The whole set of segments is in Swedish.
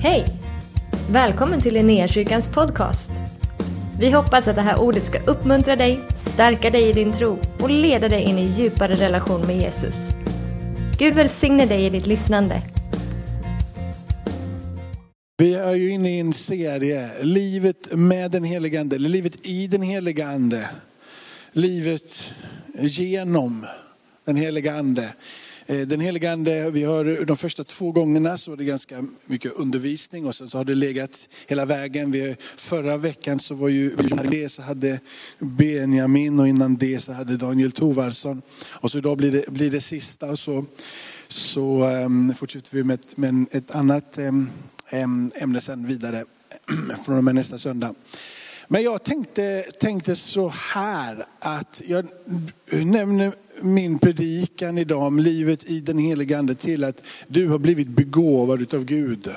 Hej! Välkommen till Linnéakyrkans podcast. Vi hoppas att det här ordet ska uppmuntra dig, stärka dig i din tro och leda dig in i djupare relation med Jesus. Gud välsigne dig i ditt lyssnande. Vi är ju inne i en serie, livet med den helige Ande, eller livet i den helige Ande. Livet genom den helige Ande. Eh, den helige Ande, vi har de första två gångerna så var det ganska mycket undervisning och sen så har det legat hela vägen. Vi, förra veckan så var ju, det så hade Benjamin och innan det så hade Daniel Tovarsson. Och så idag blir det, blir det sista och så, så um, fortsätter vi med ett, med ett annat um, ämne sen vidare från och med nästa söndag. Men jag tänkte, tänkte så här att jag nämner min predikan idag om livet i den heliga ande till att du har blivit begåvad utav Gud.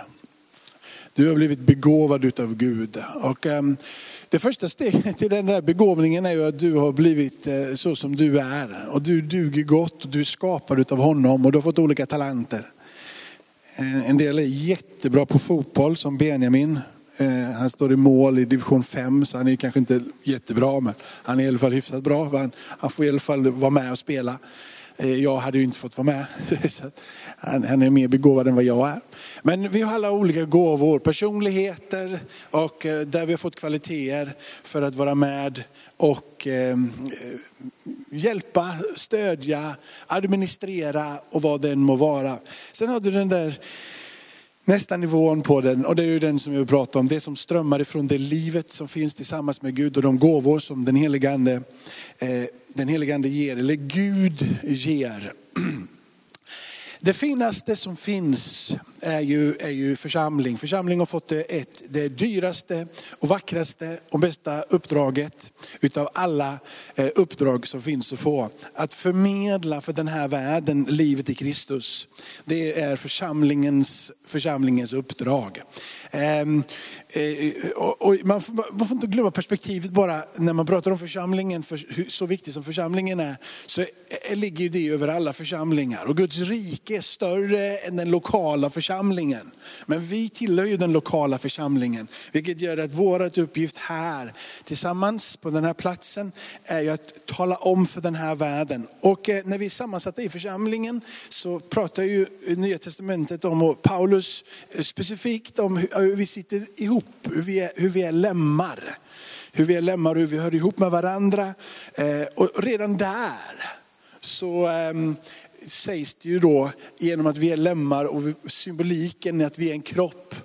Du har blivit begåvad utav Gud. Och, um, det första steget till den där begåvningen är ju att du har blivit uh, så som du är. Och du duger gott och du är skapad utav honom och du har fått olika talanter. Eh, en del är jättebra på fotboll som Benjamin. Eh, han står i mål i division 5 så han är kanske inte jättebra men han är i alla fall hyfsat bra. Han, han får i alla fall vara med och spela. Eh, jag hade ju inte fått vara med. Så han, han är mer begåvad än vad jag är. Men vi har alla olika gåvor, personligheter och eh, där vi har fått kvaliteter för att vara med och hjälpa, stödja, administrera och vad den må vara. Sen har du den där nästa nivån på den och det är ju den som jag pratar om. Det som strömmar ifrån det livet som finns tillsammans med Gud och de gåvor som den heliga ande, eh, den heliga ande ger, eller Gud ger. Det finaste som finns är ju, är ju församling. Församling har fått det, ett, det dyraste och vackraste och bästa uppdraget utav alla eh, uppdrag som finns att få. Att förmedla för den här världen livet i Kristus. Det är församlingens, församlingens uppdrag. Ehm, eh, och, och man, får, man får inte glömma perspektivet bara när man pratar om församlingen, för så viktig som församlingen är, så ligger det över alla församlingar. Och Guds rike är större än den lokala församlingen församlingen. Men vi tillhör ju den lokala församlingen, vilket gör att vår uppgift här tillsammans på den här platsen är ju att tala om för den här världen. Och eh, när vi är sammansatta i församlingen så pratar ju Nya Testamentet om, och Paulus eh, specifikt om hur vi sitter ihop, hur vi är, hur vi är lemmar. Hur vi är lemmar och hur vi hör ihop med varandra. Eh, och redan där så ehm, sägs det ju då genom att vi är lemmar och symboliken är att vi är en kropp.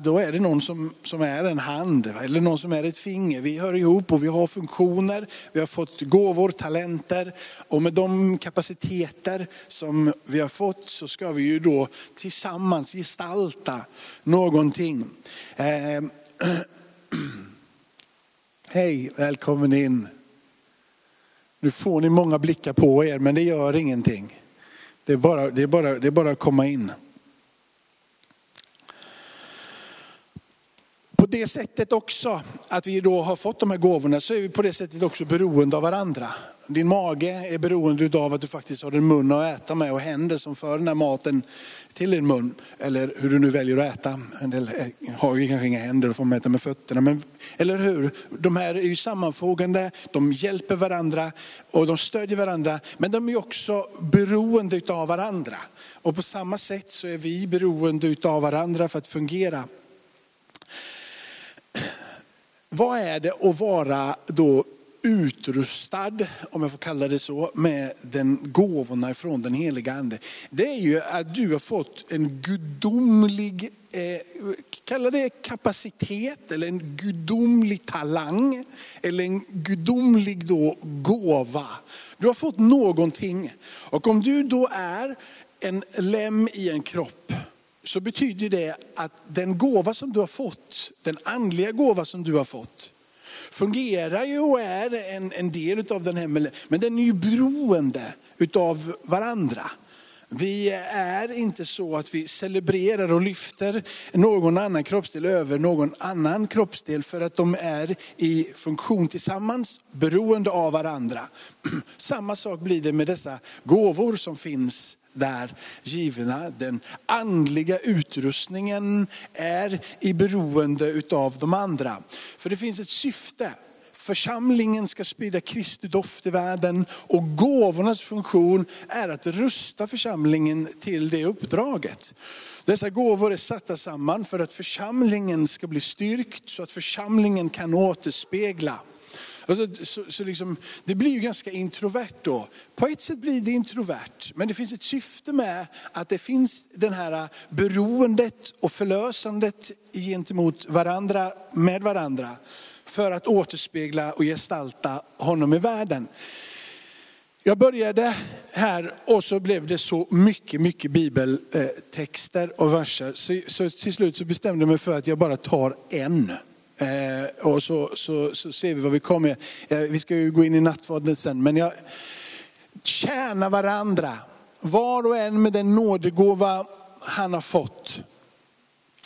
Då är det någon som, som är en hand eller någon som är ett finger. Vi hör ihop och vi har funktioner, vi har fått gåvor, talenter och med de kapaciteter som vi har fått så ska vi ju då tillsammans gestalta någonting. Eh, Hej, välkommen in. Nu får ni många blickar på er men det gör ingenting. Det är bara, det är bara, det är bara att komma in. På det sättet också, att vi då har fått de här gåvorna, så är vi på det sättet också beroende av varandra. Din mage är beroende av att du faktiskt har en mun att äta med och händer som för den här maten till din mun. Eller hur du nu väljer att äta. En del har ju kanske inga händer och får äta med fötterna. Men, eller hur? De här är ju sammanfogande, de hjälper varandra och de stödjer varandra. Men de är också beroende av varandra. Och på samma sätt så är vi beroende av varandra för att fungera. Vad är det att vara då utrustad, om jag får kalla det så, med den gåvorna ifrån den heliga ande. Det är ju att du har fått en gudomlig, eh, kalla det kapacitet eller en gudomlig talang. Eller en gudomlig då gåva. Du har fått någonting. Och om du då är en lem i en kropp, så betyder det att den gåva som du har fått, den andliga gåva som du har fått, fungerar ju och är en, en del av den här, men den är ju beroende utav varandra. Vi är inte så att vi celebrerar och lyfter någon annan kroppsdel över någon annan kroppsdel för att de är i funktion tillsammans, beroende av varandra. Samma sak blir det med dessa gåvor som finns där givna. Den andliga utrustningen är i beroende utav de andra. För det finns ett syfte. Församlingen ska sprida Kristi doft i världen och gåvornas funktion är att rusta församlingen till det uppdraget. Dessa gåvor är satta samman för att församlingen ska bli styrkt så att församlingen kan återspegla så, så, så liksom, det blir ju ganska introvert då. På ett sätt blir det introvert, men det finns ett syfte med att det finns den här beroendet och förlösandet gentemot varandra, med varandra. För att återspegla och gestalta honom i världen. Jag började här och så blev det så mycket, mycket bibeltexter och verser. Så, så till slut så bestämde jag mig för att jag bara tar en. Eh, och så, så, så ser vi vad vi kommer. Eh, vi ska ju gå in i nattvarden sen. Men jag, tjäna varandra. Var och en med den nådegåva han har fått.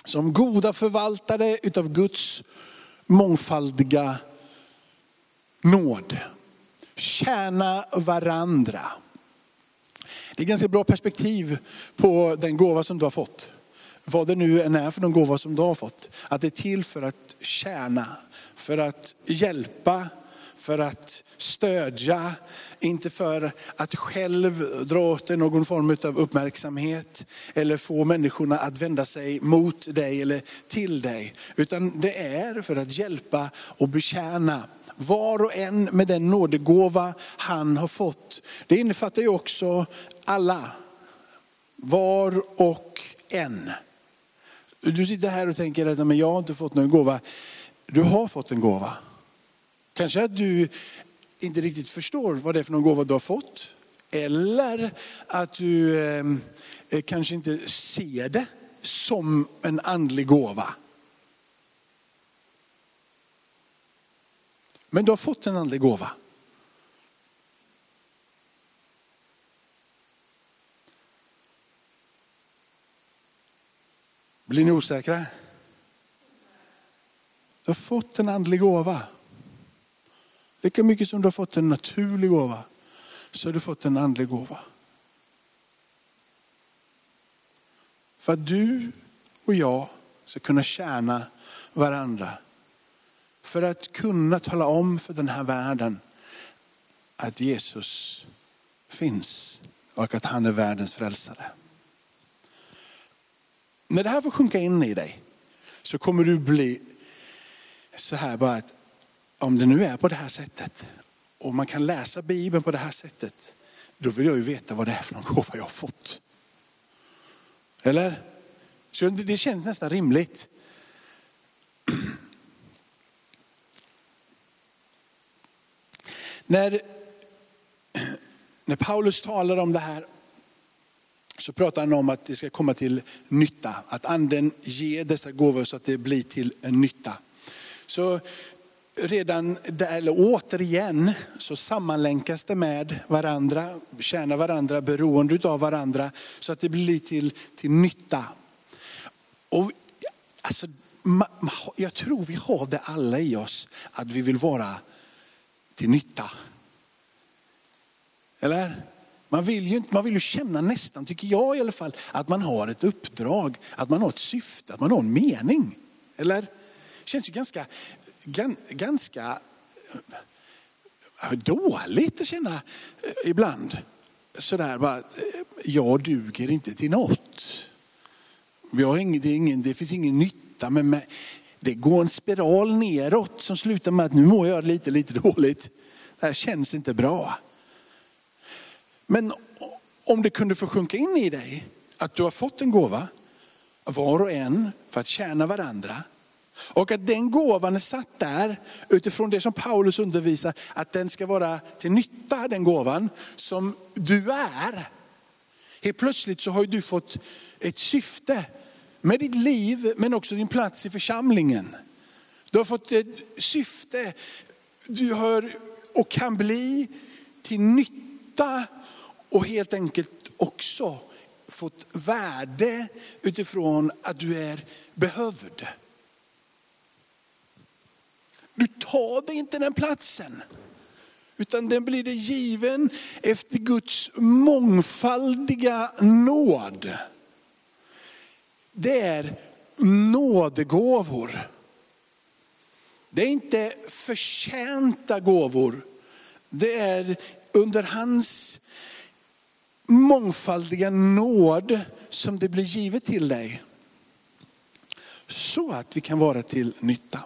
Som goda förvaltare utav Guds mångfaldiga nåd. Tjäna varandra. Det är ganska bra perspektiv på den gåva som du har fått vad det nu än är för någon gåva som du har fått. Att det är till för att tjäna, för att hjälpa, för att stödja, inte för att själv dra åt dig någon form av uppmärksamhet eller få människorna att vända sig mot dig eller till dig. Utan det är för att hjälpa och betjäna var och en med den nådegåva han har fått. Det innefattar ju också alla. Var och en. Du sitter här och tänker att men jag har inte fått någon gåva. Du har fått en gåva. Kanske att du inte riktigt förstår vad det är för någon gåva du har fått. Eller att du ehm, eh, kanske inte ser det som en andlig gåva. Men du har fått en andlig gåva. Blir ni osäkra? Du har fått en andlig gåva. Lika mycket som du har fått en naturlig gåva, så har du fått en andlig gåva. För att du och jag ska kunna tjäna varandra. För att kunna tala om för den här världen att Jesus finns och att han är världens frälsare. När det här får sjunka in i dig så kommer du bli så här bara att om det nu är på det här sättet och man kan läsa Bibeln på det här sättet, då vill jag ju veta vad det är för någon gåva jag har fått. Eller? Så det känns nästan rimligt. När, när Paulus talar om det här så pratar han om att det ska komma till nytta. Att anden ger dessa gåvor så att det blir till nytta. Så redan där, eller återigen, så sammanlänkas det med varandra, tjänar varandra, beroende av varandra, så att det blir till, till nytta. Och, alltså, jag tror vi har det alla i oss, att vi vill vara till nytta. Eller? Man vill, ju, man vill ju känna nästan, tycker jag i alla fall, att man har ett uppdrag, att man har ett syfte, att man har en mening. Eller? Det känns ju ganska, ganska eh, dåligt att känna eh, ibland. Sådär bara, eh, jag duger inte till något. Jag ingen, det, ingen, det finns ingen nytta med mig. Det går en spiral neråt som slutar med att nu mår jag lite, lite dåligt. Det här känns inte bra. Men om det kunde få sjunka in i dig att du har fått en gåva, var och en för att tjäna varandra. Och att den gåvan är satt där utifrån det som Paulus undervisar, att den ska vara till nytta, den gåvan som du är. Helt plötsligt så har du fått ett syfte med ditt liv, men också din plats i församlingen. Du har fått ett syfte, du har och kan bli till nytta och helt enkelt också fått värde utifrån att du är behövd. Du tar dig inte den platsen. Utan den blir dig given efter Guds mångfaldiga nåd. Det är nådegåvor. Det är inte förtjänta gåvor. Det är under hans mångfaldiga nåd som det blir givet till dig. Så att vi kan vara till nytta.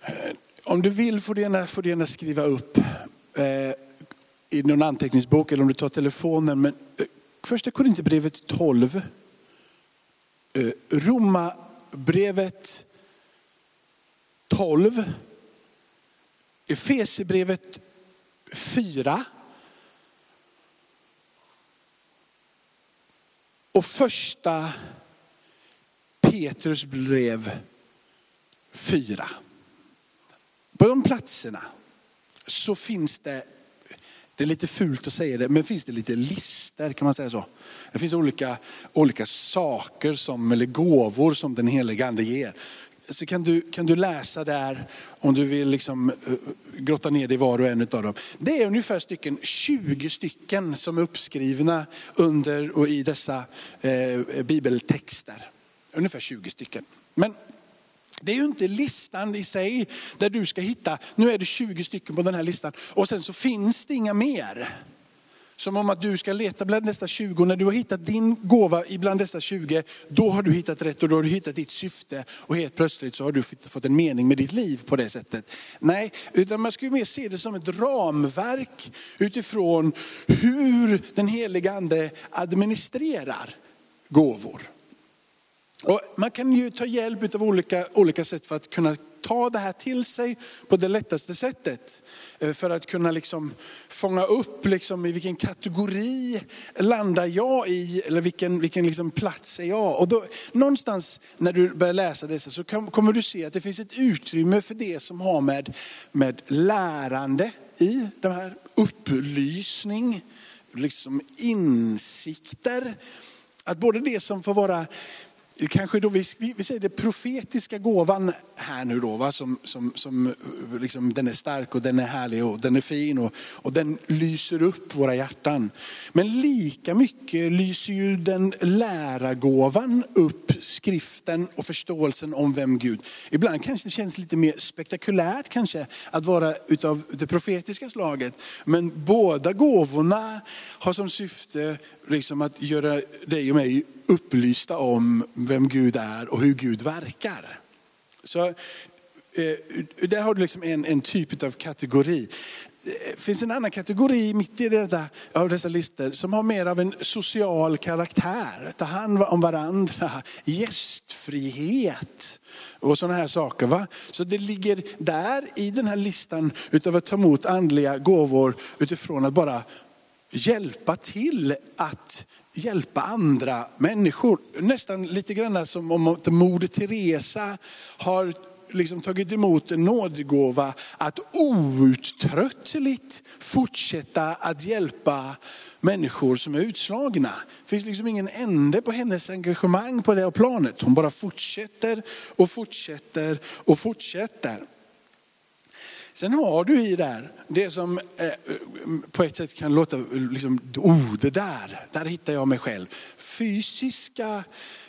Eh, om du vill får du gärna, får du gärna skriva upp eh, i någon anteckningsbok eller om du tar telefonen. Men eh, första Korinthierbrevet 12. Eh, Romarbrevet 12. Efesierbrevet 4. Och första Petrus brev 4. På de platserna så finns det, det är lite fult att säga det, men finns det lite lister kan man säga så. Det finns olika, olika saker som, eller gåvor som den heliga ande ger. Så kan du, kan du läsa där om du vill liksom, eh, grotta ner dig i var och en av dem. Det är ungefär stycken, 20 stycken som är uppskrivna under och i dessa eh, bibeltexter. Ungefär 20 stycken. Men det är ju inte listan i sig där du ska hitta, nu är det 20 stycken på den här listan och sen så finns det inga mer. Som om att du ska leta bland dessa 20. När du har hittat din gåva bland dessa 20, då har du hittat rätt och då har du hittat ditt syfte. Och helt plötsligt så har du fått en mening med ditt liv på det sättet. Nej, utan man ska ju mer se det som ett ramverk utifrån hur den heliga ande administrerar gåvor. Och man kan ju ta hjälp av olika, olika sätt för att kunna ta det här till sig på det lättaste sättet. Eh, för att kunna liksom fånga upp liksom i vilken kategori landar jag i, eller vilken, vilken liksom plats är jag. Och då, någonstans när du börjar läsa dessa så kommer du se att det finns ett utrymme för det som har med, med lärande i, de här upplysning, liksom insikter. Att både det som får vara det kanske då vi, vi säger det profetiska gåvan här nu då, va? som, som, som eh, liksom, den är stark och den är härlig och den är fin och, och den lyser upp våra hjärtan. Men lika mycket lyser ju den lärargåvan upp skriften och förståelsen om vem Gud. Ibland kanske det känns lite mer spektakulärt kanske att vara utav det profetiska slaget. Men båda gåvorna har som syfte liksom att göra dig och mig upplysta om vem Gud är och hur Gud verkar. Så eh, där har du liksom en, en typ av kategori. Det finns en annan kategori mitt i detta, av dessa listor som har mer av en social karaktär. Ta hand om varandra, gästfrihet och sådana här saker. Va? Så det ligger där i den här listan utav att ta emot andliga gåvor utifrån att bara hjälpa till att hjälpa andra människor. Nästan lite grann som om Moder Teresa har liksom tagit emot en nådegåva att outtröttligt fortsätta att hjälpa människor som är utslagna. Det finns liksom ingen ände på hennes engagemang på det planet. Hon bara fortsätter och fortsätter och fortsätter. Sen har du i där det som eh, på ett sätt kan låta, eh, liksom, oh det där, där hittar jag mig själv. Fysiska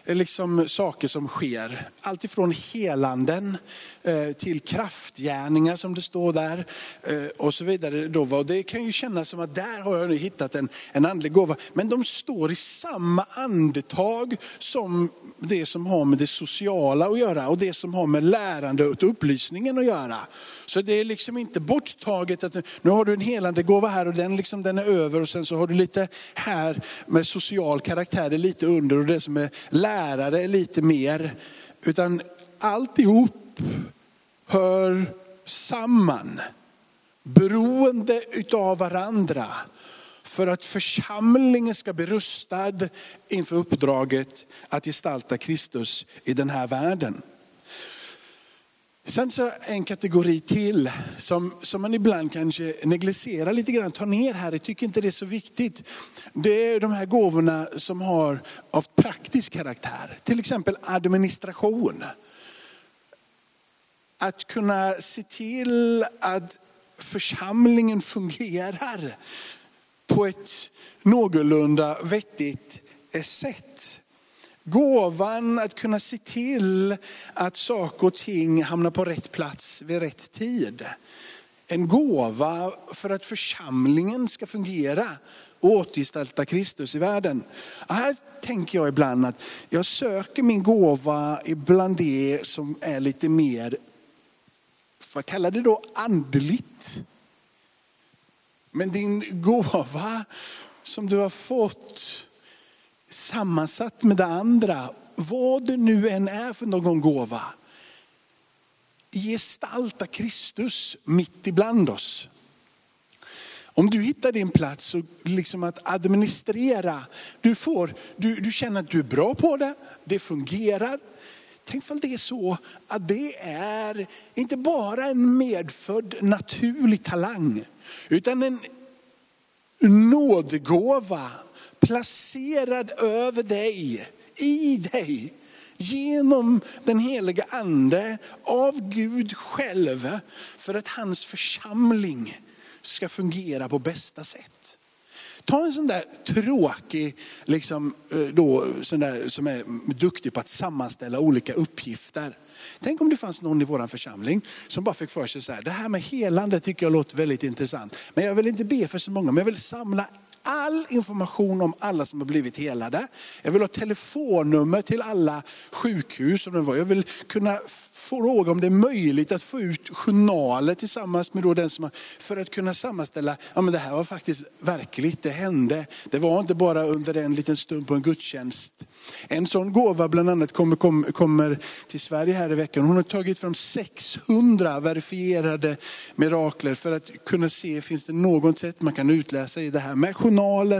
Eh, liksom, saker som sker. Alltifrån helanden eh, till kraftgärningar som det står där eh, och så vidare. Och det kan ju kännas som att där har jag nu hittat en, en andlig gåva. Men de står i samma andetag som det som har med det sociala att göra och det som har med lärande och upplysningen att göra. Så det är liksom inte borttaget att nu har du en helande gåva här och den, liksom, den är över och sen så har du lite här med social karaktär, det är lite under och det som är lärare lite mer. Utan alltihop hör samman. Beroende utav varandra. För att församlingen ska bli rustad inför uppdraget att gestalta Kristus i den här världen. Sen så en kategori till som, som man ibland kanske negligerar lite grann, tar ner här, jag tycker inte det är så viktigt. Det är de här gåvorna som har av praktisk karaktär, till exempel administration. Att kunna se till att församlingen fungerar på ett någorlunda vettigt sätt. Gåvan att kunna se till att saker och ting hamnar på rätt plats vid rätt tid. En gåva för att församlingen ska fungera och återgestalta Kristus i världen. här tänker jag ibland att jag söker min gåva ibland det som är lite mer, vad kallar det då, andligt. Men din gåva som du har fått sammansatt med det andra, vad det nu än är för någon gåva, gestalta Kristus mitt ibland oss. Om du hittar din plats och liksom att administrera, du, får, du, du känner att du är bra på det, det fungerar. Tänk om det är så att det är inte bara en medfödd naturlig talang, utan en nådgåva placerad över dig, i dig genom den heliga ande av Gud själv för att hans församling ska fungera på bästa sätt. Ta en sån där tråkig, liksom, eh, då, sån där, som är duktig på att sammanställa olika uppgifter. Tänk om det fanns någon i vår församling som bara fick för sig så här, det här med helande tycker jag låter väldigt intressant. Men jag vill inte be för så många, men jag vill samla all information om alla som har blivit helade. Jag vill ha telefonnummer till alla sjukhus. Jag vill kunna fråga om det är möjligt att få ut journaler tillsammans med då den som har, för att kunna sammanställa, ja men det här var faktiskt verkligt, det hände. Det var inte bara under en liten stund på en gudstjänst. En sån gåva bland annat kommer, kommer, kommer till Sverige här i veckan. Hon har tagit fram 600 verifierade mirakler för att kunna se, finns det något sätt man kan utläsa i det här med journaler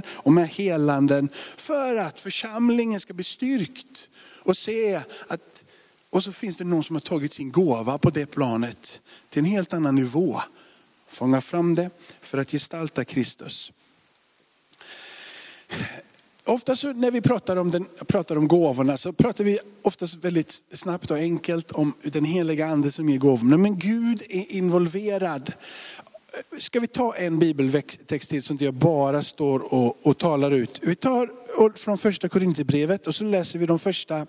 och med helanden. För att församlingen ska bli styrkt och se att och så finns det någon som har tagit sin gåva på det planet till en helt annan nivå. Fånga fram det för att gestalta Kristus. Ofta så när vi pratar om, den, pratar om gåvorna så pratar vi oftast väldigt snabbt och enkelt om den heliga ande som ger gåvorna. Men Gud är involverad. Ska vi ta en bibeltext till så inte jag bara står och, och talar ut. Vi tar från första Korinthierbrevet och så läser vi de första,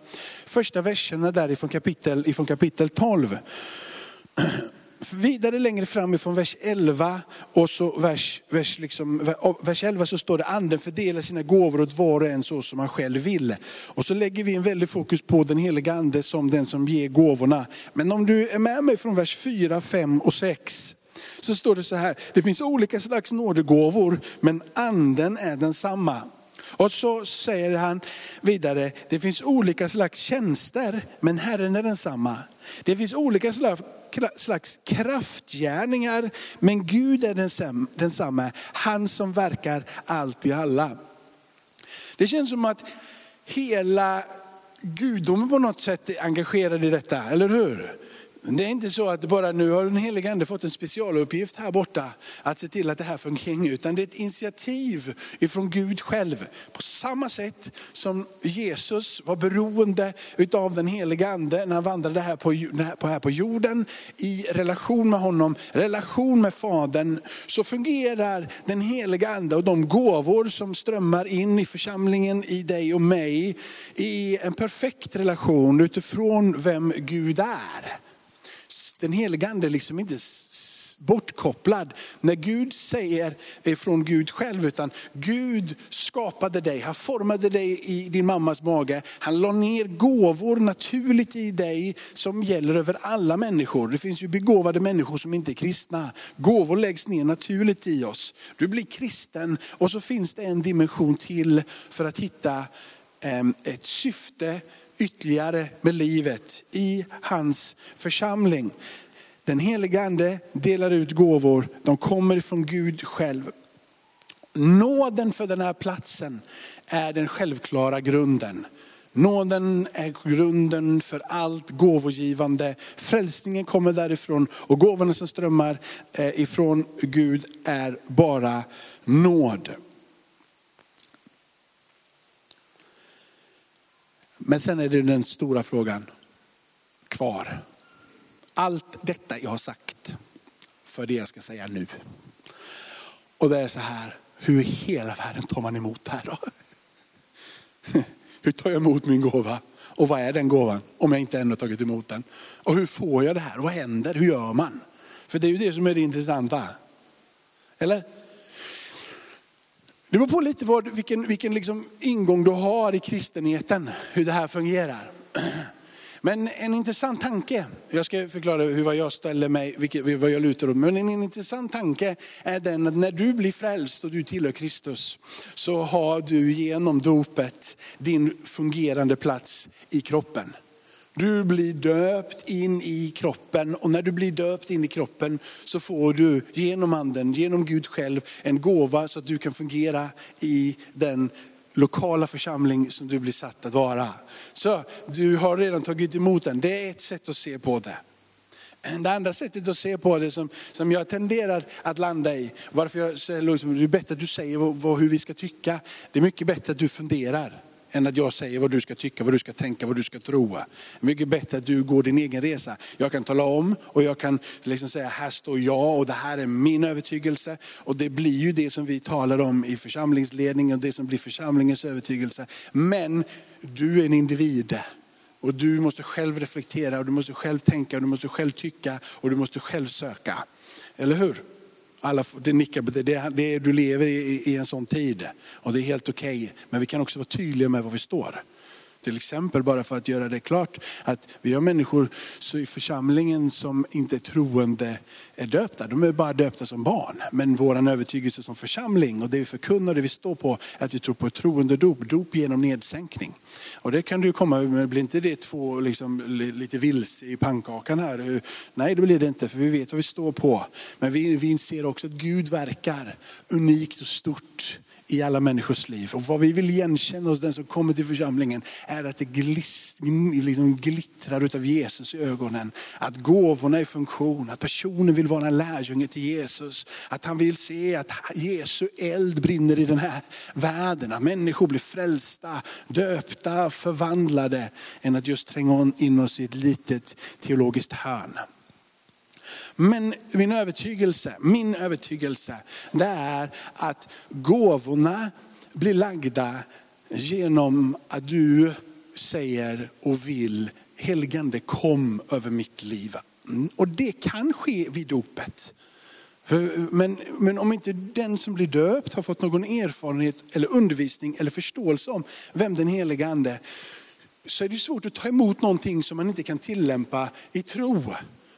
första verserna därifrån kapitel, ifrån kapitel 12. Vidare längre fram ifrån vers 11 och så vers, vers, liksom, vers 11 så står det anden fördelar sina gåvor åt var och en så som han själv vill. Och så lägger vi en väldig fokus på den heliga ande som den som ger gåvorna. Men om du är med mig från vers 4, 5 och 6 så står det så här, det finns olika slags nådegåvor men anden är densamma. Och så säger han vidare, det finns olika slags tjänster, men Herren är densamma. Det finns olika slags kraftgärningar, men Gud är densamma. Han som verkar allt i alla. Det känns som att hela gudomen på något sätt är engagerad i detta, eller hur? Det är inte så att bara nu har den helige ande fått en specialuppgift här borta att se till att det här fungerar. Utan det är ett initiativ ifrån Gud själv. På samma sätt som Jesus var beroende av den helige ande när han vandrade här på, här på jorden. I relation med honom, relation med Fadern. Så fungerar den helige ande och de gåvor som strömmar in i församlingen, i dig och mig. I en perfekt relation utifrån vem Gud är den heliga ande är liksom inte bortkopplad. När Gud säger från Gud själv, utan Gud skapade dig, han formade dig i din mammas mage. Han la ner gåvor naturligt i dig som gäller över alla människor. Det finns ju begåvade människor som inte är kristna. Gåvor läggs ner naturligt i oss. Du blir kristen och så finns det en dimension till för att hitta ehm, ett syfte ytterligare med livet i hans församling. Den helige ande delar ut gåvor, de kommer från Gud själv. Nåden för den här platsen är den självklara grunden. Nåden är grunden för allt gåvogivande. Frälsningen kommer därifrån och gåvorna som strömmar eh, ifrån Gud är bara nåd. Men sen är det den stora frågan kvar. Allt detta jag har sagt, för det jag ska säga nu. Och det är så här, hur i hela världen tar man emot det här då? Hur tar jag emot min gåva? Och vad är den gåvan? Om jag inte ännu tagit emot den. Och hur får jag det här? Vad händer? Hur gör man? För det är ju det som är det intressanta. Eller? Det beror på lite vad, vilken, vilken liksom ingång du har i kristenheten, hur det här fungerar. Men en intressant tanke, jag ska förklara hur vad jag ställer mig, vilket, vad jag lutar åt. Men en intressant tanke är den att när du blir frälst och du tillhör Kristus, så har du genom dopet din fungerande plats i kroppen. Du blir döpt in i kroppen och när du blir döpt in i kroppen så får du genom anden, genom Gud själv en gåva så att du kan fungera i den lokala församling som du blir satt att vara. Så du har redan tagit emot den. Det är ett sätt att se på det. Det andra sättet att se på det som, som jag tenderar att landa i, varför jag säger det är bättre att du säger vad, vad, hur vi ska tycka. Det är mycket bättre att du funderar än att jag säger vad du ska tycka, vad du ska tänka, vad du ska tro. Mycket bättre att du går din egen resa. Jag kan tala om och jag kan liksom säga, här står jag och det här är min övertygelse. Och det blir ju det som vi talar om i församlingsledningen och det som blir församlingens övertygelse. Men du är en individ. Och du måste själv reflektera och du måste själv tänka och du måste själv tycka och du måste själv söka. Eller hur? Alla, det nickar det, det, det, du lever i, i en sån tid och det är helt okej. Okay. Men vi kan också vara tydliga med var vi står. Till exempel bara för att göra det klart att vi har människor i församlingen som inte är troende är döpta. De är bara döpta som barn. Men vår övertygelse som församling och det vi förkunnar och det vi står på är att vi tror på ett troende dop, dop genom nedsänkning. Och det kan du komma, men blir inte det två liksom, lite vilse i pannkakan här? Nej det blir det inte för vi vet vad vi står på. Men vi, vi ser också att Gud verkar unikt och stort i alla människors liv. Och vad vi vill igenkänna hos den som kommer till församlingen är att det glist, liksom glittrar utav Jesus i ögonen. Att gåvorna är i funktion, att personen vill vara en lärjunge till Jesus. Att han vill se att Jesu eld brinner i den här världen. Att människor blir frälsta, döpta, förvandlade. Än att just tränga in oss i ett litet teologiskt hörn. Men min övertygelse, min övertygelse, det är att gåvorna blir lagda genom att du säger och vill, helgande kom över mitt liv. Och det kan ske vid dopet. Men, men om inte den som blir döpt har fått någon erfarenhet eller undervisning eller förståelse om vem den heliga ande så är det svårt att ta emot någonting som man inte kan tillämpa i tro.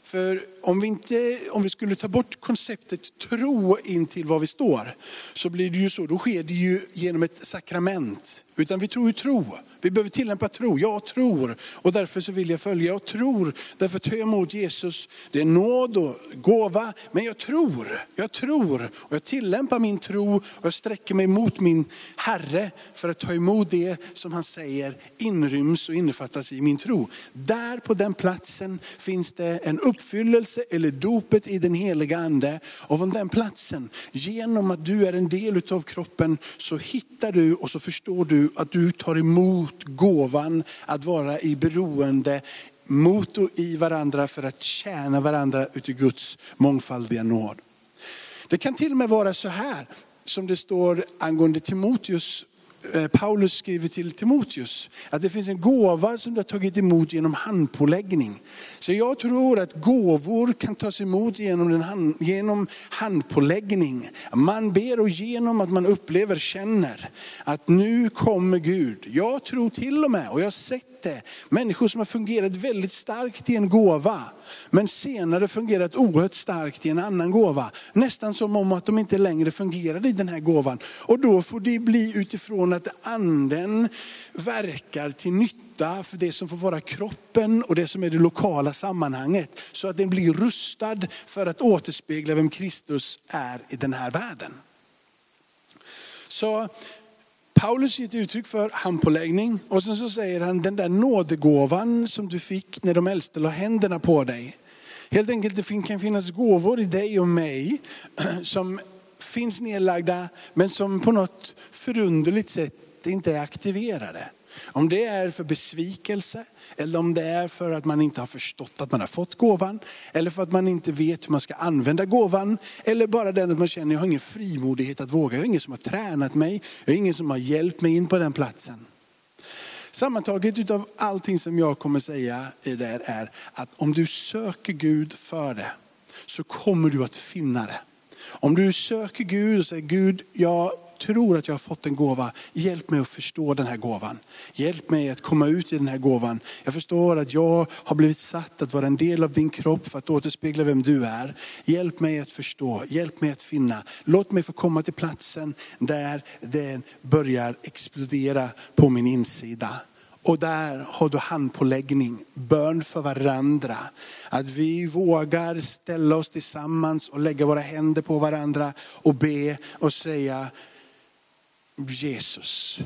För om vi, inte, om vi skulle ta bort konceptet tro in till var vi står, så blir det ju så, då sker det ju genom ett sakrament. Utan vi tror ju tro. Vi behöver tillämpa tro. Jag tror och därför så vill jag följa. Jag tror, därför tar jag emot Jesus. Det är nåd och gåva, men jag tror. Jag tror och jag tillämpar min tro och jag sträcker mig mot min Herre för att ta emot det som han säger inryms och innefattas i min tro. Där på den platsen finns det en uppfyllelse eller dopet i den heliga ande. Och från den platsen, genom att du är en del av kroppen så hittar du och så förstår du att du tar emot gåvan att vara i beroende mot och i varandra för att tjäna varandra uti Guds mångfaldiga nåd. Det kan till och med vara så här som det står angående Timoteus eh, Paulus skriver till Timoteus att det finns en gåva som du har tagit emot genom handpåläggning. Så jag tror att gåvor kan tas emot genom, den hand, genom handpåläggning. Man ber och genom att man upplever, känner att nu kommer Gud. Jag tror till och med, och jag har sett det, människor som har fungerat väldigt starkt i en gåva, men senare fungerat oerhört starkt i en annan gåva. Nästan som om att de inte längre fungerade i den här gåvan. Och då får det bli utifrån att anden verkar till nytta för det som får vara kroppen och det som är det lokala sammanhanget. Så att den blir rustad för att återspegla vem Kristus är i den här världen. Så Paulus ger ett uttryck för handpåläggning och sen så säger han den där nådegåvan som du fick när de äldste la händerna på dig. Helt enkelt det kan finnas gåvor i dig och mig som finns nedlagda men som på något förunderligt sätt inte är aktiverade. Om det är för besvikelse, eller om det är för att man inte har förstått att man har fått gåvan, eller för att man inte vet hur man ska använda gåvan, eller bara den att man känner att jag har ingen frimodighet att våga, jag har ingen som har tränat mig, jag har ingen som har hjälpt mig in på den platsen. Sammantaget utav allting som jag kommer säga i det är att om du söker Gud för det, så kommer du att finna det. Om du söker Gud och säger Gud, jag tror att jag har fått en gåva. Hjälp mig att förstå den här gåvan. Hjälp mig att komma ut i den här gåvan. Jag förstår att jag har blivit satt att vara en del av din kropp för att återspegla vem du är. Hjälp mig att förstå, hjälp mig att finna. Låt mig få komma till platsen där den börjar explodera på min insida. Och där har du handpåläggning, bön för varandra. Att vi vågar ställa oss tillsammans och lägga våra händer på varandra och be och säga Jesus,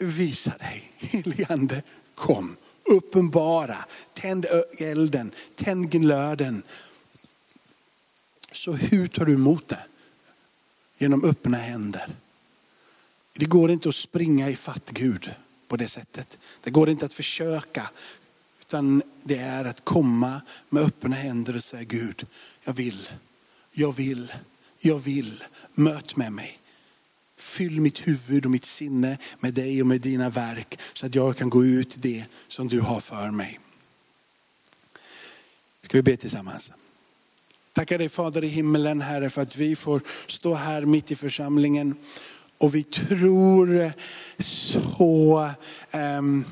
visa dig. Heligande, kom. Uppenbara, tänd elden, tänd glöden. Så hur tar du emot det? Genom öppna händer. Det går inte att springa i fatt Gud på det sättet. Det går inte att försöka. Utan det är att komma med öppna händer och säga Gud, jag vill, jag vill, jag vill, möt med mig. Fyll mitt huvud och mitt sinne med dig och med dina verk så att jag kan gå ut i det som du har för mig. Ska vi be tillsammans? Tackar dig Fader i himmelen Herre för att vi får stå här mitt i församlingen och vi tror så, um,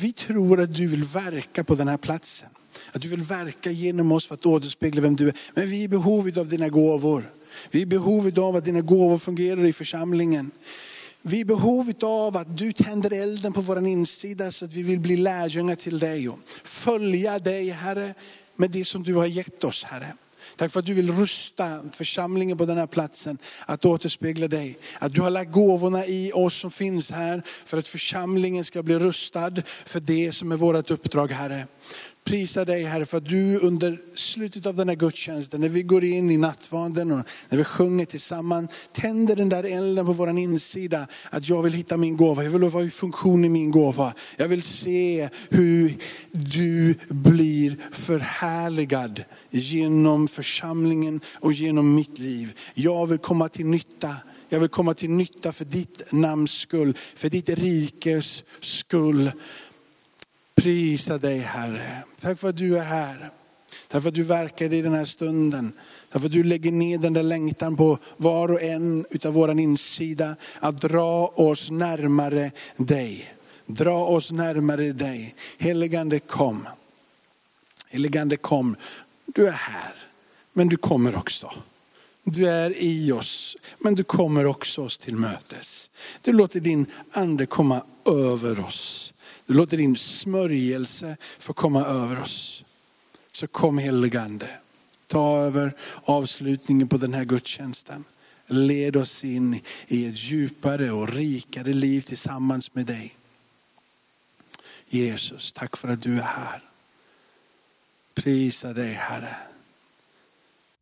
vi tror att du vill verka på den här platsen. Att du vill verka genom oss för att återspegla vem du är. Men vi är i behov av dina gåvor. Vi är i behov av att dina gåvor fungerar i församlingen. Vi är i behov av att du tänder elden på vår insida så att vi vill bli lärjungar till dig och följa dig Herre med det som du har gett oss Herre. Tack för att du vill rusta församlingen på den här platsen att återspegla dig. Att du har lagt gåvorna i oss som finns här för att församlingen ska bli rustad för det som är vårt uppdrag Herre prisa dig Herre för att du under slutet av den här gudstjänsten, när vi går in i nattvarden och när vi sjunger tillsammans, tänder den där elden på vår insida. Att jag vill hitta min gåva, jag vill vara i funktion i min gåva. Jag vill se hur du blir förhärligad genom församlingen och genom mitt liv. Jag vill komma till nytta. Jag vill komma till nytta för ditt namns skull, för ditt rikes skull prisa dig Herre. Tack för att du är här. Tack för att du verkar i den här stunden. Tack för att du lägger ner den där längtan på var och en utav våran insida. Att dra oss närmare dig. Dra oss närmare dig. Heligande kom. Heligande kom. Du är här, men du kommer också. Du är i oss, men du kommer också oss till mötes. Du låter din ande komma över oss. Du låter din smörjelse få komma över oss. Så kom heligande. Ta över avslutningen på den här gudstjänsten. Led oss in i ett djupare och rikare liv tillsammans med dig. Jesus, tack för att du är här. Prisa dig Herre.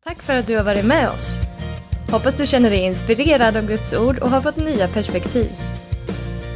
Tack för att du har varit med oss. Hoppas du känner dig inspirerad av Guds ord och har fått nya perspektiv.